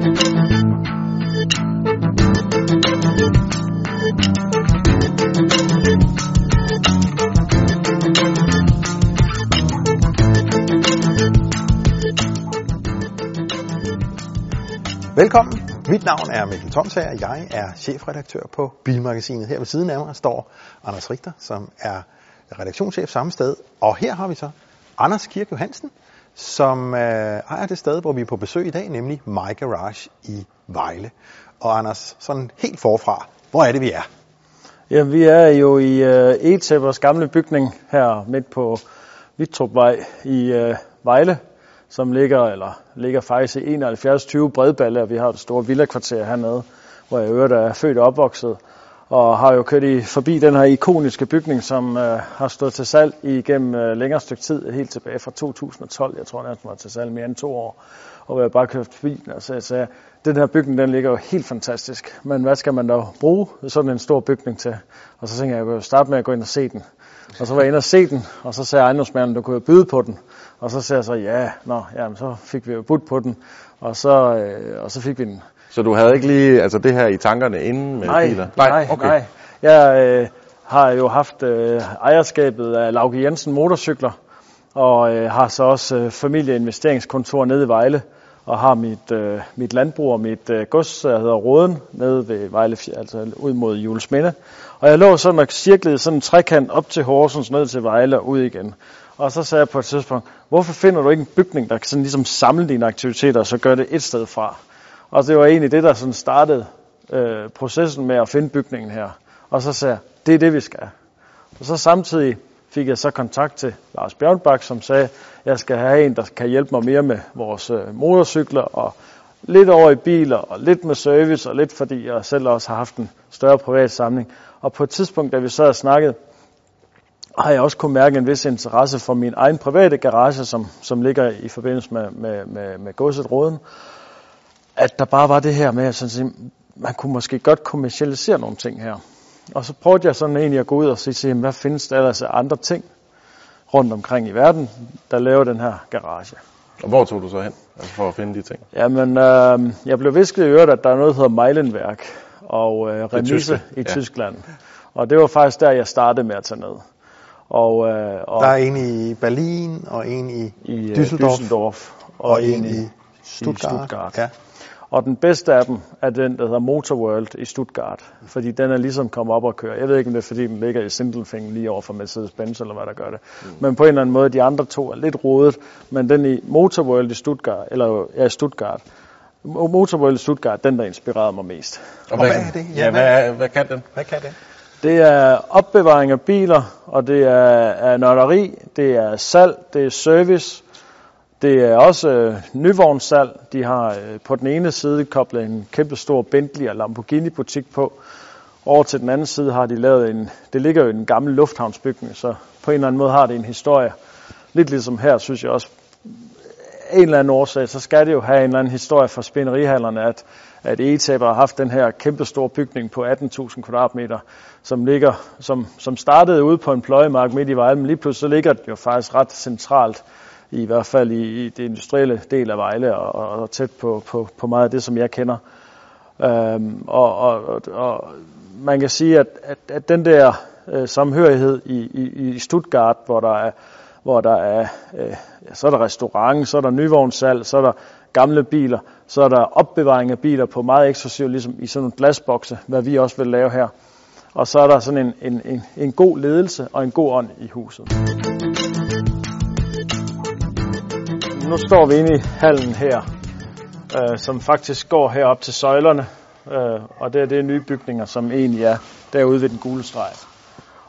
Velkommen. Mit navn er Mikkel Tomsager. Jeg er chefredaktør på Bilmagasinet. Her ved siden af mig står Anders Richter, som er redaktionschef samme sted. Og her har vi så Anders Kirk Johansen, som øh, ejer det sted, hvor vi er på besøg i dag, nemlig My Garage i Vejle. Og Anders, sådan helt forfra, hvor er det, vi er? Ja, vi er jo i øh, Etebers gamle bygning her midt på Vittrupvej i øh, Vejle, som ligger, eller ligger faktisk i 71-20 Bredballe, og vi har et stort villakvarter hernede, hvor jeg øvrigt er født og opvokset, og har jo kørt i, forbi den her ikoniske bygning, som øh, har stået til salg igennem øh, længere stykke tid, helt tilbage fra 2012. Jeg tror nærmest var til salg mere end to år. Og hvor jeg bare kørt forbi den, og så jeg sagde, den her bygning, den ligger jo helt fantastisk. Men hvad skal man da bruge sådan en stor bygning til? Og så tænkte jeg, at jeg kunne starte med at gå ind og se den. Og så var jeg inde og se den, og så sagde ejendomsmanden, du kunne jo byde på den. Og så sagde jeg så, ja, nå, jamen, så fik vi jo budt på den, og så, øh, og så fik vi den. Så du havde ikke lige altså det her i tankerne inden med nej, biler? Nej, nej, okay. nej. Jeg øh, har jo haft øh, ejerskabet af Lauke Jensen Motorcykler, og øh, har så også øh, familieinvesteringskontor nede i Vejle, og har mit, øh, mit landbrug og mit øh, gods, der hedder Råden, nede ved Vejle, altså ud mod Julesminde. Og jeg lå sådan og cirklede sådan en trekant op til Horsens, ned til Vejle og ud igen. Og så sagde jeg på et tidspunkt, hvorfor finder du ikke en bygning, der kan sådan ligesom samle dine aktiviteter, og så gør det et sted fra? Og det var egentlig det, der sådan startede øh, processen med at finde bygningen her. Og så sagde jeg, det er det, vi skal. Og så samtidig fik jeg så kontakt til Lars Bjørnbak, som sagde, jeg skal have en, der kan hjælpe mig mere med vores øh, motorcykler, og lidt over i biler, og lidt med service, og lidt fordi jeg selv også har haft en større privat samling. Og på et tidspunkt, da vi så og snakket, har jeg også kunne mærke en vis interesse for min egen private garage, som, som ligger i forbindelse med, med, med, med godset Råden. At der bare var det her med, at sådan, man kunne måske godt kommercialisere nogle ting her. Og så prøvede jeg sådan egentlig at gå ud og sige, hvad findes der ellers af andre ting rundt omkring i verden, der laver den her garage. Og hvor tog du så hen altså for at finde de ting? Jamen, øh, jeg blev visket i øvrigt, at der er noget, der hedder Meilenwerk og øh, remise i ja. Tyskland. Og det var faktisk der, jeg startede med at tage ned. Og, øh, og der er en i Berlin, og en i, i Düsseldorf, Düsseldorf og, og en i Stuttgart. I Stuttgart. Ja. Og den bedste af dem er den, der hedder Motorworld i Stuttgart, fordi den er ligesom kommet op og køre. Jeg ved ikke, om det er, fordi den ligger i Sindelfingen lige over for Mercedes-Benz, eller hvad der gør det. Mm. Men på en eller anden måde, de andre to er lidt rodet, men den i Motorworld i Stuttgart, eller ja, Stuttgart, Motorworld i Stuttgart, den der inspirerede mig mest. Og, hvad, og hvad er det? Ja, ja hvad, hvad, hvad kan den? Hvad kan den? Det er opbevaring af biler, og det er, er nørderi, det er salg, det er service, det er også øh, nyvognssalg. De har øh, på den ene side koblet en kæmpe stor Bentley og Lamborghini butik på. Over til den anden side har de lavet en, det ligger jo i en gammel lufthavnsbygning, så på en eller anden måde har det en historie. Lidt ligesom her, synes jeg også, en eller anden årsag, så skal det jo have en eller anden historie for spinderihallerne, at, at ETAB har haft den her kæmpe store bygning på 18.000 kvadratmeter, som ligger, som, som startede ude på en pløjemark midt i Vejle, men lige pludselig så ligger det jo faktisk ret centralt, i hvert fald i, i det industrielle del af Vejle, og, og tæt på, på, på meget af det, som jeg kender. Øhm, og, og, og man kan sige, at, at, at den der øh, samhørighed i, i, i Stuttgart, hvor der er hvor der er, øh, ja, så er der restaurant, så er der nyvognssalg, så er der gamle biler, så er der opbevaring af biler på meget eksklusivt, ligesom i sådan nogle glasbokse, hvad vi også vil lave her. Og så er der sådan en, en, en, en god ledelse og en god ånd i huset. Nu står vi inde i hallen her, øh, som faktisk går herop til søjlerne, øh, og det er det nye bygninger, som egentlig er derude ved den gule streg.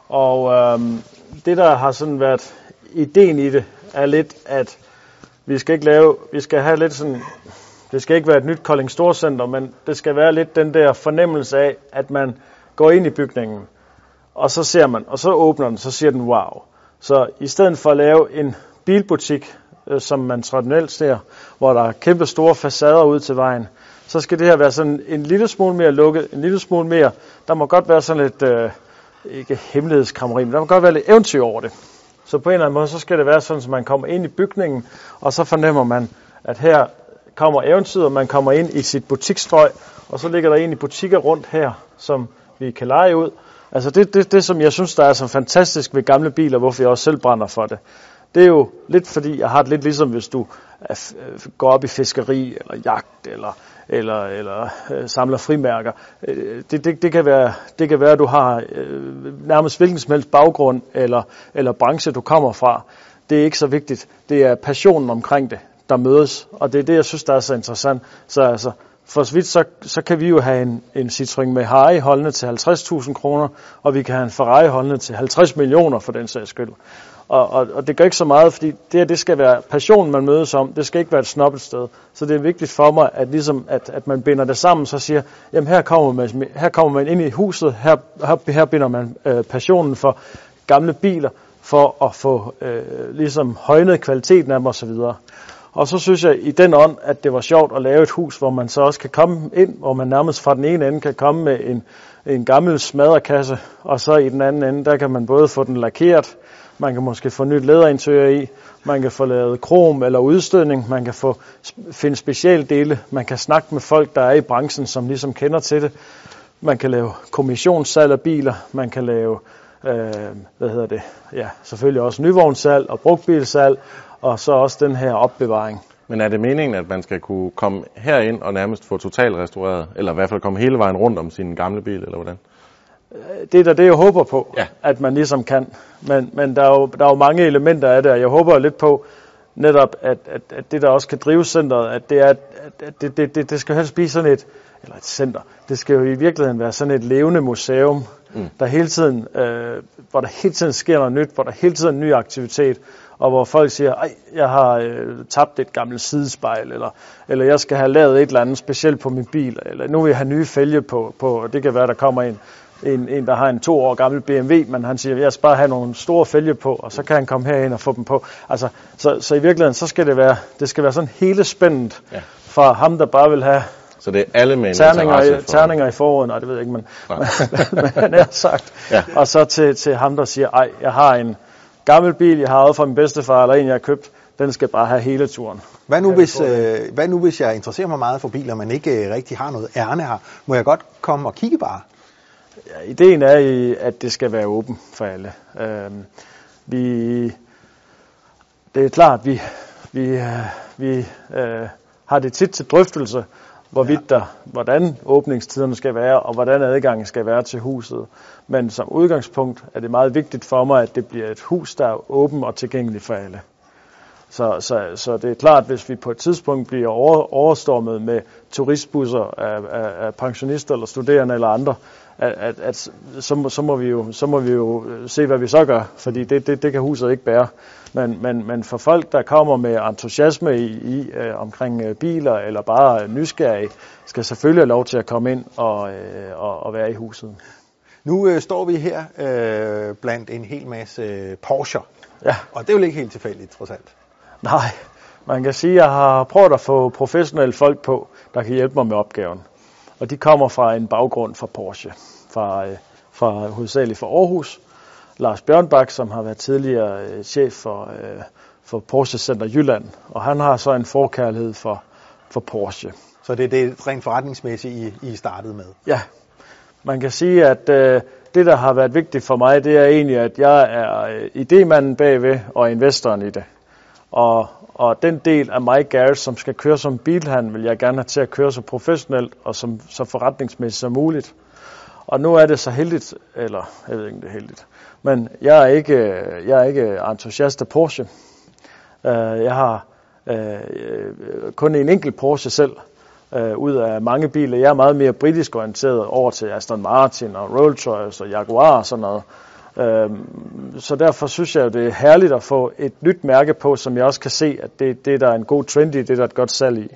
Og øh, det, der har sådan været ideen i det er lidt, at vi skal ikke lave, vi skal have lidt sådan, det skal ikke være et nyt Kolding Storcenter, men det skal være lidt den der fornemmelse af, at man går ind i bygningen, og så ser man, og så åbner den, så siger den wow. Så i stedet for at lave en bilbutik, Øh, som man traditionelt ser, hvor der er kæmpe store facader ud til vejen, så skal det her være sådan en lille smule mere lukket, en lille smule mere, der må godt være sådan lidt, øh, ikke hemmelighedskrammeri, men der må godt være lidt eventyr over det. Så på en eller anden måde, så skal det være sådan, at man kommer ind i bygningen, og så fornemmer man, at her kommer eventyret, man kommer ind i sit butikstrøg, og så ligger der egentlig butikker rundt her, som vi kan lege ud. Altså det, det, det, som jeg synes, der er så fantastisk ved gamle biler, hvorfor jeg også selv brænder for det, det er jo lidt fordi, jeg har det lidt ligesom, hvis du øh, går op i fiskeri, eller jagt, eller, eller, eller øh, samler frimærker. Øh, det, det, det, kan være, det kan være, at du har øh, nærmest hvilken som helst baggrund, eller, eller branche, du kommer fra. Det er ikke så vigtigt. Det er passionen omkring det, der mødes, og det er det, jeg synes, der er så interessant. Så altså, for så vidt, så, så kan vi jo have en, en Citroën med Harry holdende til 50.000 kroner, og vi kan have en Ferrari holdende til 50 millioner for den sags skyld. Og, og, og det gør ikke så meget, fordi det her, det skal være passion, man mødes om. Det skal ikke være et snobbet sted. Så det er vigtigt for mig, at, ligesom, at, at man binder det sammen, så siger, jamen her kommer man, her kommer man ind i huset, her, her, her binder man øh, passionen for gamle biler, for at få øh, ligesom højnet kvaliteten af dem osv. Og så synes jeg i den ånd, at det var sjovt at lave et hus, hvor man så også kan komme ind, hvor man nærmest fra den ene ende kan komme med en, en gammel smadrekasse, og så i den anden ende, der kan man både få den lakeret, man kan måske få nyt læderinteriør i, man kan få lavet krom eller udstødning, man kan få finde specialdele, man kan snakke med folk, der er i branchen, som ligesom kender til det. Man kan lave kommissionssalg af biler, man kan lave, øh, hvad hedder det, ja, selvfølgelig også nyvognssalg og brugtbilsalg, og så også den her opbevaring. Men er det meningen, at man skal kunne komme herind og nærmest få totalt restaureret, eller i hvert fald komme hele vejen rundt om sin gamle bil, eller hvordan? Det er da det, jeg håber på, ja. at man ligesom kan. Men, men der, er jo, der er jo mange elementer af det, og jeg håber lidt på netop, at, at, at det, der også kan drive centret, at det, er, at det, det, det, det skal helst blive sådan et, eller et center, det skal jo i virkeligheden være sådan et levende museum, mm. der hele tiden, øh, hvor der hele tiden sker noget nyt, hvor der hele tiden er en ny aktivitet, og hvor folk siger, ej, jeg har øh, tabt et gammelt sidespejl, eller, eller jeg skal have lavet et eller andet specielt på min bil, eller nu vil jeg have nye fælge på, på det kan være, der kommer en, en, en, der har en to år gammel BMW, men han siger, jeg skal bare have nogle store fælge på, og så kan han komme herind og få dem på. Altså, så, så i virkeligheden, så skal det være, det skal være sådan hele spændet ja. fra ham, der bare vil have så det er alle med terninger, i, terninger i foråret, nej, det ved jeg ikke, men, men, men er sagt. Ja. Og så til, til ham, der siger, ej, jeg har en gammel bil, jeg har arvet fra min bedstefar, eller en, jeg har købt, den skal bare have hele turen. Hvad nu, hvis, øh, hvad nu hvis jeg interesserer mig meget for biler, men ikke øh, rigtig har noget ærne her? Må jeg godt komme og kigge bare? Ja, ideen er, at det skal være åben for alle. Øh, vi, det er klart, vi, vi, øh, vi øh, har det tit til drøftelse, hvorvidt der, hvordan åbningstiderne skal være, og hvordan adgangen skal være til huset. Men som udgangspunkt er det meget vigtigt for mig, at det bliver et hus, der er åben og tilgængeligt for alle. Så, så, så det er klart, hvis vi på et tidspunkt bliver over, overstormet med turistbusser af, af, af pensionister eller studerende eller andre, at, at, at så, må, så, må vi jo, så må vi jo se, hvad vi så gør, fordi det, det, det kan huset ikke bære. Men, men, men for folk, der kommer med entusiasme i, i øh, omkring øh, biler eller bare nysgerrige, skal selvfølgelig have lov til at komme ind og, øh, og, og være i huset. Nu øh, står vi her øh, blandt en hel masse øh, Porsche. Ja. Og det er jo ikke helt tilfældigt, trods alt. Nej, man kan sige, at jeg har prøvet at få professionelle folk på, der kan hjælpe mig med opgaven. Og de kommer fra en baggrund fra Porsche, fra, øh, fra hovedsageligt fra Aarhus. Lars Bjørnbak, som har været tidligere øh, chef for, øh, for Porsche Center Jylland, og han har så en forkærlighed for, for Porsche. Så det er det rent forretningsmæssigt, I, I startede med? Ja, man kan sige, at øh, det, der har været vigtigt for mig, det er egentlig, at jeg er idémanden bagved og investoren i det. Og, og den del af mig, Garrett, som skal køre som bilhandel, vil jeg gerne have til at køre så professionelt og som, så forretningsmæssigt som muligt. Og nu er det så heldigt, eller jeg ved ikke, det er heldigt, men jeg er ikke, jeg er ikke entusiast af Porsche. Øh, jeg har øh, øh, kun en enkelt Porsche selv, ud af mange biler. Jeg er meget mere britisk orienteret over til Aston Martin og Rolls-Royce og Jaguar og sådan noget. Øhm, så derfor synes jeg, det er herligt at få et nyt mærke på, som jeg også kan se, at det, det der er en god trend i, det der er et godt salg i.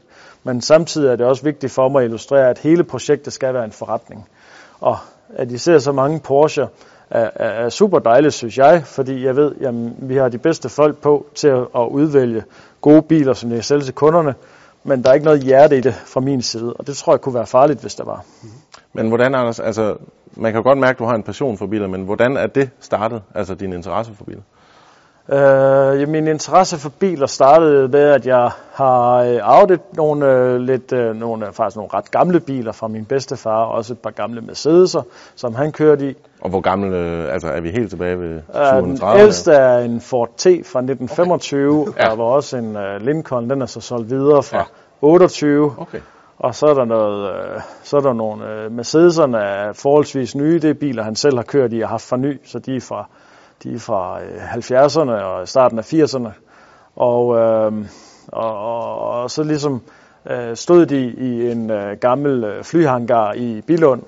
Men samtidig er det også vigtigt for mig at illustrere, at hele projektet skal være en forretning. Og at I ser så mange Porsche er, er, er super dejligt, synes jeg, fordi jeg ved, at vi har de bedste folk på til at, at udvælge gode biler, som jeg sælger til kunderne, men der er ikke noget hjerte i det fra min side, og det tror jeg kunne være farligt, hvis der var. Mhm. Men hvordan, Anders, altså, man kan godt mærke, at du har en passion for biler, men hvordan er det startet, altså din interesse for biler? Øh, min interesse for biler startede med, at jeg har øh, arvet nogle, øh, lidt, øh, nogle, faktisk nogle ret gamle biler fra min bedstefar, også et par gamle Mercedes'er, som han kørte i. Og hvor gamle, øh, altså er vi helt tilbage ved Øh, den 730? ældste er en Ford T fra 1925, okay. Ja. der var også en uh, Lincoln, den er så solgt videre fra Ja. ja. 28. Okay. Og så er der noget, øh, så er der nogle øh, Mercedes'erne er forholdsvis nye. Det er biler, han selv har kørt i og haft for ny, så de er fra, de er fra øh, 70'erne og starten af 80'erne. Og, øh, og, og, og så ligesom øh, stod de i en øh, gammel øh, flyhangar i Bilund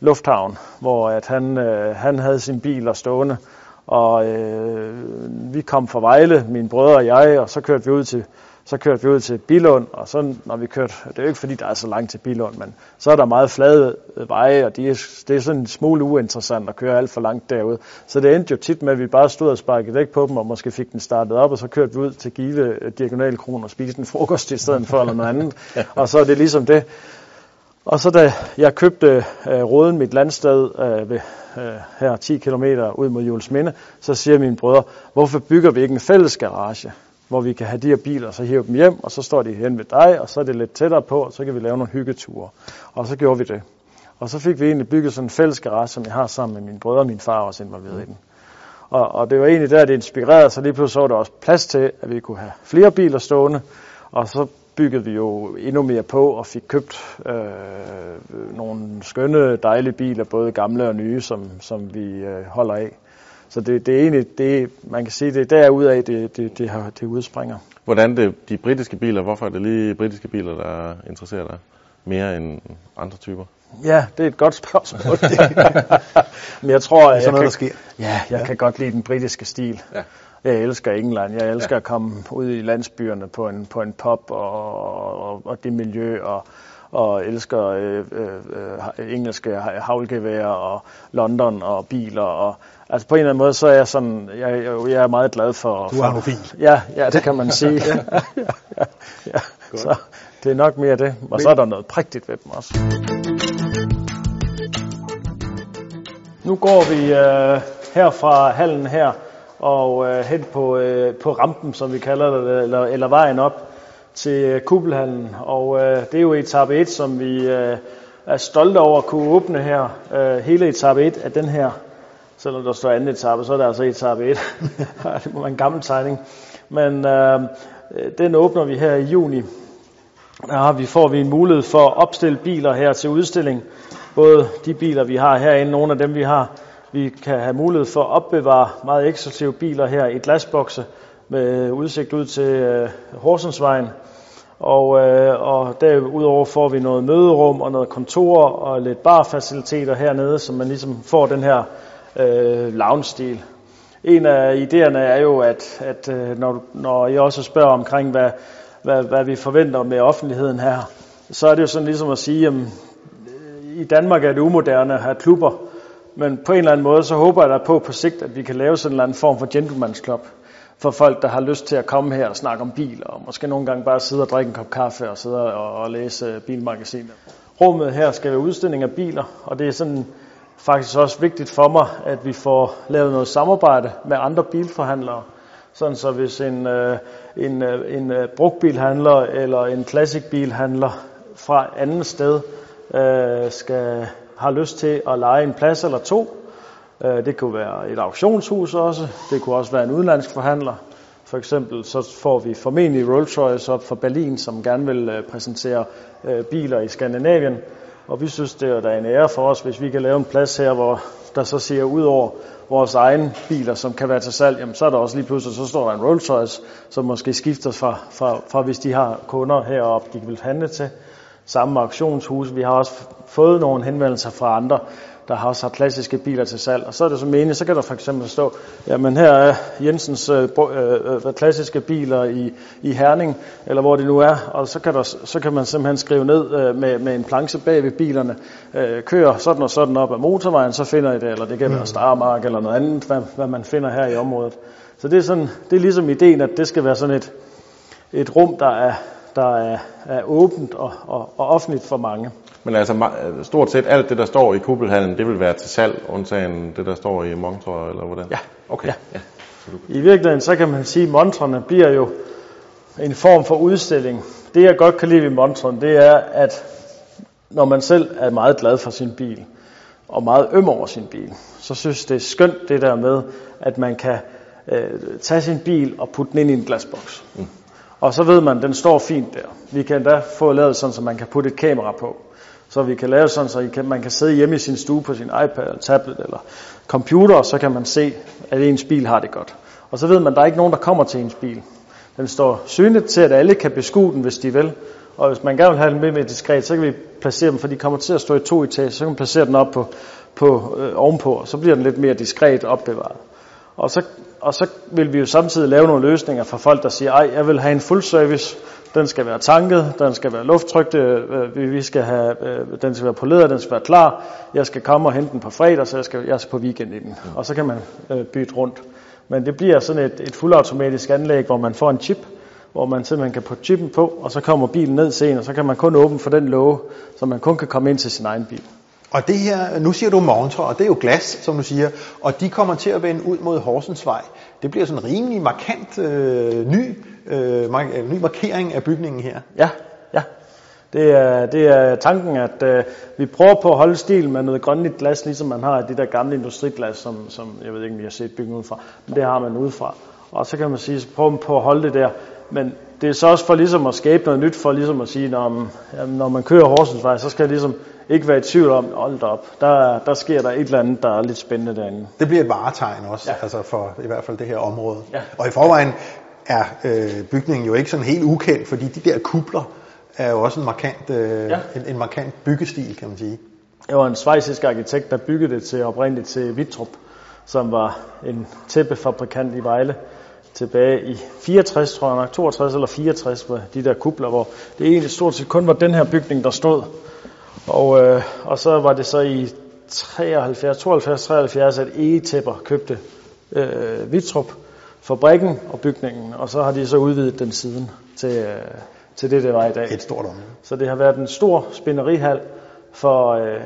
Lufthavn, hvor at han, øh, han havde sin bil stående. Og øh, vi kom fra Vejle, mine brødre og jeg, og så kørte vi ud til så kørte vi ud til Bilund, og så når vi kørte, det er jo ikke fordi, der er så langt til Bilund, men så er der meget flade øh, veje, og de er, det er sådan en smule uinteressant at køre alt for langt derud. Så det endte jo tit med, at vi bare stod og sparkede væk på dem, og måske fik den startet op, og så kørte vi ud til Give øh, Diagonalkron og spiste en frokost i stedet for, eller noget andet. Og så er det ligesom det. Og så da jeg købte øh, Råden, mit landsted, øh, ved, øh, her 10 km ud mod Julesminde, så siger mine brødre, hvorfor bygger vi ikke en fælles garage, hvor vi kan have de her biler, så hive dem hjem, og så står de hen ved dig, og så er det lidt tættere på, og så kan vi lave nogle hyggeture. Og så gjorde vi det. Og så fik vi egentlig bygget sådan en fælles garage, som jeg har sammen med min brødre og min far også involveret i den. Og, og det var egentlig der, det inspirerede, så lige pludselig så var der også plads til, at vi kunne have flere biler stående, og så byggede vi jo endnu mere på og fik købt øh, nogle skønne, dejlige biler, både gamle og nye, som, som vi øh, holder af. Så det, det er egentlig, det, man kan sige, det er derudaf, det, det, det, har, det udspringer. Hvordan det, de britiske biler, hvorfor er det lige britiske biler, der interesserer dig mere end andre typer? Ja, det er et godt spørgsmål. Men jeg tror, at sådan jeg noget, kan, der sker. Ja, jeg ja. kan godt lide den britiske stil. Ja. Jeg elsker England. Jeg elsker ja. at komme ud i landsbyerne på en, på en pub og, og, og det miljø og, og elsker øh, øh, engelske havlgevær og London og biler og altså på en eller anden måde så er jeg sådan jeg, jeg, jeg er meget glad for Du er for, anofil. Ja, ja, det kan man sige. ja, ja, ja. Så det er nok mere det. Og så er der noget prægtigt ved dem også. Nu går vi øh, her fra hallen her og øh, hen på, øh, på rampen, som vi kalder det, eller, eller vejen op til øh, Kuppelhallen. Og øh, det er jo etape 1, som vi øh, er stolte over at kunne åbne her. Øh, hele etape 1 af den her, selvom der står anden etape, så er det altså etape 1. det må være en gammel tegning. Men øh, den åbner vi her i juni. Der har vi, får vi en mulighed for at opstille biler her til udstilling. Både de biler, vi har herinde, nogle af dem, vi har. Vi kan have mulighed for at opbevare meget eksklusive biler her i glasbokse med udsigt ud til øh, Horsensvejen. Og, øh, og derudover får vi noget møderum og noget kontor og lidt barfaciliteter hernede, så man ligesom får den her øh, lounge-stil. En af idéerne er jo, at, at øh, når, når I også spørger omkring, hvad, hvad, hvad vi forventer med offentligheden her, så er det jo sådan ligesom at sige, at i Danmark er det umoderne at have klubber, men på en eller anden måde, så håber jeg da på på sigt, at vi kan lave sådan en eller anden form for gentleman's club for folk, der har lyst til at komme her og snakke om biler, og måske nogle gange bare sidde og drikke en kop kaffe og sidde og, og læse bilmagasinet. Rummet her skal være udstilling af biler, og det er sådan faktisk også vigtigt for mig, at vi får lavet noget samarbejde med andre bilforhandlere, sådan så hvis en, øh, en, øh, en øh, brugtbilhandler eller en klassikbilhandler fra andet sted øh, skal har lyst til at lege en plads eller to. Øh, det kunne være et auktionshus også. Det kunne også være en udenlandsk forhandler. For eksempel så får vi formentlig Rolls-Royce op fra Berlin, som gerne vil øh, præsentere øh, biler i Skandinavien. Og vi synes, det er da en ære for os, hvis vi kan lave en plads her, hvor der så siger ud over vores egne biler, som kan være til salg, jamen så er der også lige pludselig, så står der en Rolls-Royce, som måske skifter fra, fra, fra hvis de har kunder heroppe, de vil handle til samme auktionshus. Vi har også fået nogle henvendelser fra andre, der har også har klassiske biler til salg. Og så er det så meningen, så kan der for eksempel stå, jamen her er Jensens øh, øh, klassiske biler i, i Herning, eller hvor det nu er, og så kan, der, så kan man simpelthen skrive ned øh, med, med en planche bag ved bilerne, øh, kører sådan og sådan op ad motorvejen, så finder I det, eller det kan være Starmark eller noget andet, hvad, hvad man finder her i området. Så det er, sådan, det er ligesom ideen, at det skal være sådan et, et rum, der er, der er, er åbent og, og, og offentligt for mange. Men altså stort set alt det, der står i kuppelhallen, det vil være til salg, undtagen det, der står i Montreux, eller hvordan? Ja. Okay. Ja. ja. I virkeligheden, så kan man sige, at montrene bliver jo en form for udstilling. Det jeg godt kan lide ved montren, det er, at når man selv er meget glad for sin bil, og meget øm over sin bil, så synes det er skønt det der med, at man kan øh, tage sin bil og putte den ind i en glasboks. Mm. Og så ved man, at den står fint der. Vi kan da få lavet sådan, så man kan putte et kamera på. Så vi kan lave sådan, så I kan, man kan sidde hjemme i sin stue på sin iPad eller tablet eller computer, og så kan man se, at ens bil har det godt. Og så ved man, at der er ikke nogen, der kommer til ens bil. Den står synligt til, at alle kan beskue den, hvis de vil. Og hvis man gerne vil have den lidt mere diskret, så kan vi placere dem, for de kommer til at stå i to etager, så kan man placere den op på, på øh, ovenpå, og så bliver den lidt mere diskret opbevaret. Og så, og så vil vi jo samtidig lave nogle løsninger for folk, der siger, ej, jeg vil have en fuld service, den skal være tanket, den skal være lufttrygt, øh, vi skal have, øh, den skal være poleret, den skal være klar, jeg skal komme og hente den på fredag, så jeg skal, jeg skal på weekend i den. Og så kan man øh, bytte rundt. Men det bliver sådan et, et fuldautomatisk anlæg, hvor man får en chip, hvor man simpelthen kan putte chippen på, og så kommer bilen ned til en, og så kan man kun åbne for den låge, så man kun kan komme ind til sin egen bil. Og det her, nu siger du montre, og det er jo glas, som du siger, og de kommer til at vende ud mod Horsensvej. Det bliver sådan en rimelig markant øh, ny, øh, mark- øh, ny markering af bygningen her. Ja, ja. Det er, det er tanken, at øh, vi prøver på at holde stil med noget grønligt glas, ligesom man har de der gamle industriglas, som, som jeg ved ikke, om I har set bygningen udefra, men det har man udefra. Og så kan man sige, så prøver på at holde det der. Men det er så også for ligesom at skabe noget nyt, for ligesom at sige, når, jamen, når man kører Horsensvej, så skal jeg ligesom ikke være i tvivl om, hold op, der, der sker der et eller andet, der er lidt spændende derinde. Det bliver et varetegn også, ja. altså for i hvert fald det her område. Ja. Og i forvejen er øh, bygningen jo ikke sådan helt ukendt, fordi de der kubler er jo også en markant, øh, ja. en, en markant byggestil, kan man sige. Jeg var en svejsisk arkitekt, der byggede det til oprindeligt til Vitrup, som var en tæppefabrikant i Vejle tilbage i 64, tror jeg nok, 62 eller 64, hvor de der kubler, hvor det egentlig stort set kun var den her bygning, der stod. Og, øh, og så var det så i 73, 72, 73, at Egetæpper købte øh, Vitrup, fabrikken og bygningen, og så har de så udvidet den siden til, øh, til det, det var i dag. Et stort område. Så det har været en stor spinderihal for, øh,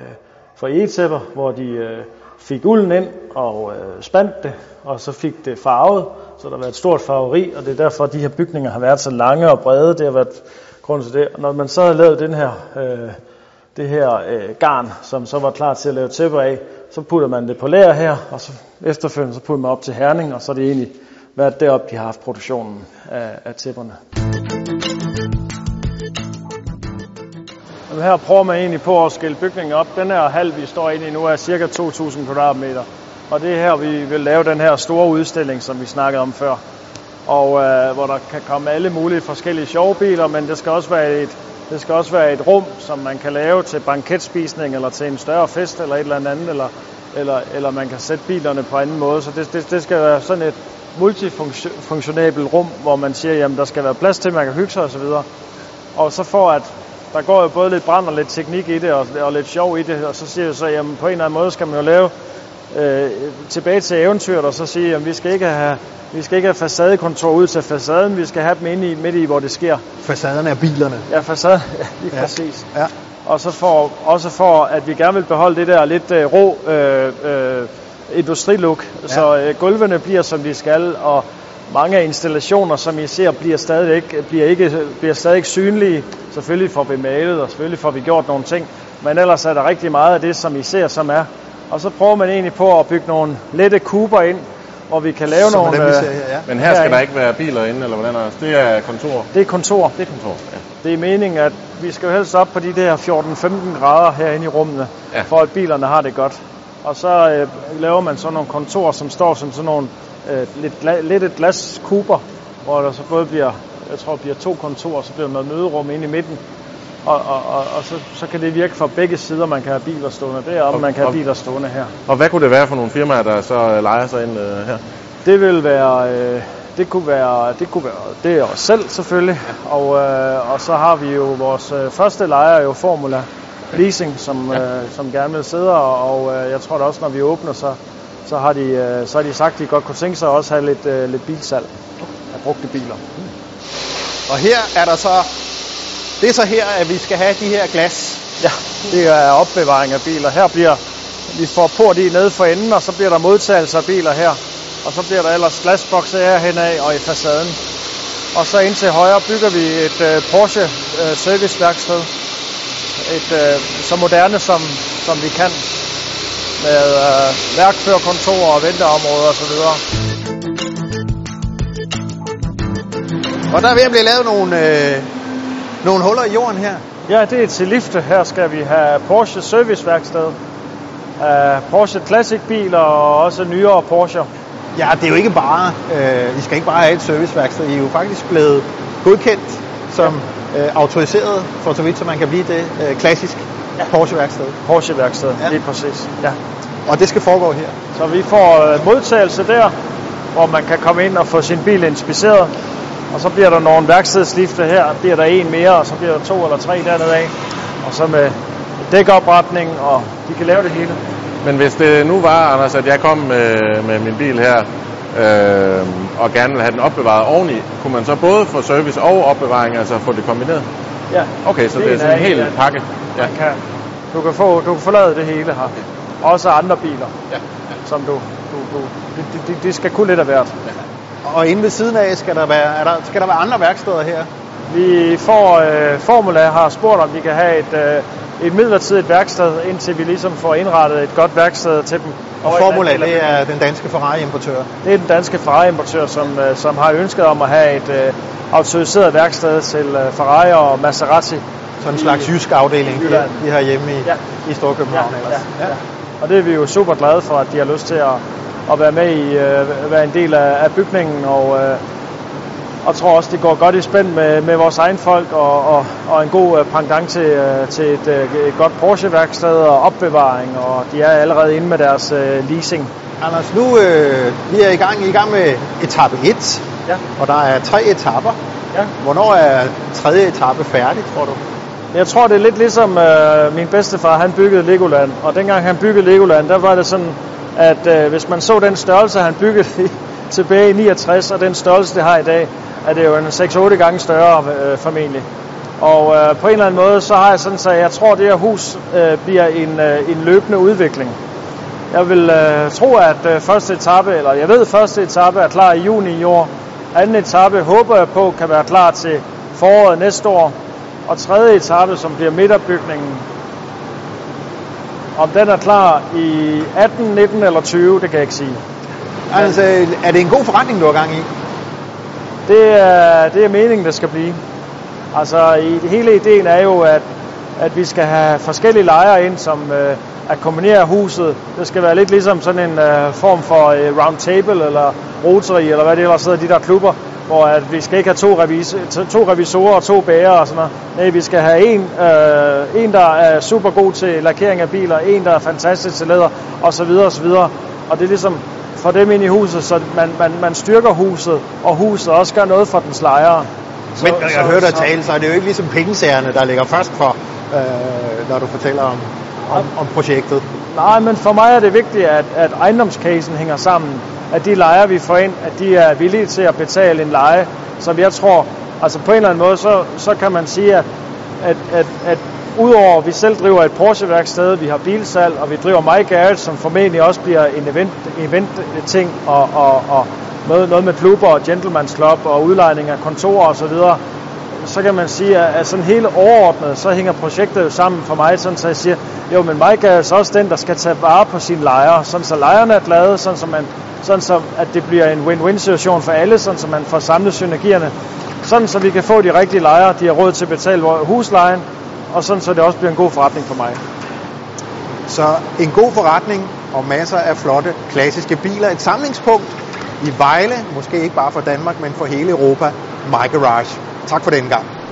for egetæpper, hvor de øh, fik ulden ind og øh, spandt det, og så fik det farvet, så der været et stort farveri, og det er derfor, at de her bygninger har været så lange og brede. Det har været grund til det. Og når man så har lavet den her, øh, det her øh, garn, som så var klar til at lave tæpper af, så putter man det på lager her, og så efterfølgende så putter man op til Herning, og så er det egentlig været deroppe, de har haft produktionen af, af tæpperne. Og her prøver man egentlig på at skille bygningen op. Den her hal, vi står inde i nu, er cirka 2.000 kvadratmeter. Og det er her, vi vil lave den her store udstilling, som vi snakkede om før. Og øh, hvor der kan komme alle mulige forskellige sjove biler, men det skal også være et, det skal også være et rum, som man kan lave til banketspisning, eller til en større fest, eller et eller andet, eller, eller, eller man kan sætte bilerne på anden måde. Så det, det, det skal være sådan et multifunktionabelt rum, hvor man siger, jamen der skal være plads til, at man kan hygge sig osv. Og så for at der går jo både lidt brand og lidt teknik i det, og, og lidt sjov i det, og så siger jeg så, jamen på en eller anden måde skal man jo lave øh, tilbage til eventyret, og så sige, at vi skal ikke have vi skal ikke have facadekontor ud til facaden, vi skal have dem inde i, midt i, hvor det sker. Facaderne er bilerne. Ja, facaden, ja, lige Ja. præcis. Ja. Og så for, også for, at vi gerne vil beholde det der lidt øh, rå øh, øh, industrilook, ja. så øh, gulvene bliver som de skal, og mange af installationer, som I ser, bliver stadigvæk bliver ikke, bliver stadig synlige. Selvfølgelig får vi malet, og selvfølgelig får vi gjort nogle ting, men ellers er der rigtig meget af det, som I ser, som er. Og så prøver man egentlig på at bygge nogle lette kuber ind, hvor vi kan lave Som nogle... dem, vi øh, ser her, ja. Men her skal herinde. der ikke være biler inde, eller hvordan er det? Det er kontor. Det er kontor. Det er kontor, ja. Det er meningen, at vi skal jo helst op på de der 14-15 grader herinde i rummene, Ja. for at bilerne har det godt. Og så øh, laver man sådan nogle kontorer, som står som sådan nogle øh, lidt, gla- lidt et glaskuber, hvor der så både bliver, jeg tror, bliver to kontorer, så bliver der noget møderum inde i midten. Og, og, og, og så, så kan det virke fra begge sider, man kan have biler stående der, og Og- man kan have og- biler stående her. Og hvad kunne det være for nogle firmaer, der så øh, leger sig ind øh, her? Det vil være, øh, det kunne være, det kunne være, det er os selv selvfølgelig, og, øh, og så har vi jo vores øh, første lejer jo Formula Leasing, som, øh, som gerne vil sidde, og, og øh, jeg tror da også, når vi åbner, så, så, har de, øh, så har de sagt, at de godt kunne tænke sig at også have lidt, øh, lidt bilsalg af brugte biler. Og her er der så, det er så her, at vi skal have de her glas. Ja, det er opbevaring af biler. Her bliver, vi får port i nede for enden, og så bliver der modtagelse af biler her. og så bliver der ellers glasbokse her henad og i facaden. Og så ind til højre bygger vi et øh, Porsche øh, serviceværksted. Et øh, så moderne som, som vi kan med øh, værkførerkontor og venteområder osv. Og der er ved at blive lavet nogle, øh, nogle huller i jorden her. Ja, det er til lifte. Her skal vi have Porsche serviceværksted. Uh, Porsche Classic biler og også nyere Porsche. Ja, det er jo ikke bare, øh, I skal ikke bare have et serviceværksted. I er jo faktisk blevet godkendt som øh, autoriseret, for så vidt, så man kan blive det øh, klassisk ja. Porsche-værksted. Porsche-værksted, Ja. ja. lige præcis. Ja. Og det skal foregå her. Så vi får øh, modtagelse der, hvor man kan komme ind og få sin bil inspiceret. Og så bliver der nogle værkstedslifte her, bliver der en mere, og så bliver der to eller tre dernede af. Og så med dækopretning, og de kan lave det hele. Men hvis det nu var, Anders, at jeg kom med, med min bil her, øh, og gerne vil have den opbevaret oveni, kunne man så både få service og opbevaring, altså få det kombineret? Ja, Okay, så det, er en sådan en hel pakke. Ja. Man kan, du, kan få, du kan forlade det hele her. Også andre biler, Ja. som du, du, du de, de, de skal kunne lidt af hvert. Og inde ved siden af skal der være, er der, skal der være andre værksteder her. Vi får, øh, Formula har spurgt, om vi kan have et, øh, et midlertidigt værksted, indtil vi ligesom får indrettet et godt værksted til dem. Og den Formula, det er den danske Ferrari-importør. Det er den danske Ferrari-importør, som, øh, som har ønsket om at have et øh, autoriseret værksted til øh, Ferrari og Maserati. Sådan en slags jysk afdeling, de, de har hjemme i, Ja. i Storkøbenhavn Ja, ellers. ja, ja. Og det er vi jo super glade for, at de har lyst til at, at være med i, øh, være en del af, af bygningen, og, øh, og tror også, det går godt i spænd med, med vores egen folk, og, og, og en god øh, pendant til, øh, til et, øh, et godt Porsche-værksted og opbevaring, og de er allerede inde med deres øh, leasing. Anders, nu øh, vi er i gang, I gang med etape 1, Ja. og der er tre etapper. Ja. Hvornår er tredje etape færdig, tror du? Jeg tror, det er lidt ligesom øh, min bedstefar, han byggede Legoland. Og dengang han byggede Legoland, der var det sådan, at øh, hvis man så den størrelse, han byggede i, tilbage i 69, og den størrelse, det har i dag, er det jo en 6-8 gange større øh, formentlig. Og øh, på en eller anden måde, så har jeg sådan, så jeg tror, at det her hus øh, bliver en, øh, en løbende udvikling. Jeg vil øh, tro, at øh, første etape, eller jeg ved, at første etape er klar i juni i år. Anden etape håber jeg på kan være klar til foråret næste år. Og tredje etape, som bliver midterbygningen, om den er klar i 18, 19 eller 20, det kan jeg ikke sige. Altså, er det en god forretning, du har gang i? Det er, det er meningen, det skal blive. Altså, i, hele ideen er jo, at, at vi skal have forskellige lejre ind, som øh, at kombinere huset. Det skal være lidt ligesom sådan en øh, form for øh, round table, eller rotary, eller hvad det ellers hedder, de der klubber, hvor at vi skal ikke have to, revis, to, revisorer og to bærer og sådan noget. Nej, vi skal have en, øh, en, der er super god til lakering af biler, en, der er fantastisk til læder, og så videre, og så videre. Og det er ligesom for dem ind i huset, så man, man, man styrker huset, og huset også gør noget for dens lejere. Men når jeg hører dig tale, så er det jo ikke ligesom pengesagerne, der ligger først for, øh, når du fortæller om, om, om projektet. Nej, men for mig er det vigtigt, at, at ejendomscasen hænger sammen. At de lejere, vi får ind, at de er villige til at betale en leje, som jeg tror, altså på en eller anden måde, så, så kan man sige, at, at, at, at udover at vi selv driver et Porsche-værksted, vi har bilsalg, og vi driver My Garage, som formentlig også bliver en event, event ting, og, og, og noget, noget med klubber og gentleman's club og udlejning af kontorer osv., så, kan man sige, at, sådan hele overordnet, så hænger projektet jo sammen for mig, sådan så jeg siger, jo, men Mike er så også den, der skal tage vare på sine lejere, sådan så lejerne er glade, sådan så, man, sådan så at det bliver en win-win situation for alle, sådan så man får samlet synergierne, sådan så vi kan få de rigtige lejere, de har råd til at betale huslejen, og sådan så det også bliver en god forretning for mig. Så en god forretning og masser af flotte klassiske biler. Et samlingspunkt i Vejle, måske ikke bare for Danmark, men for hele Europa. My Garage. Tak for den gang.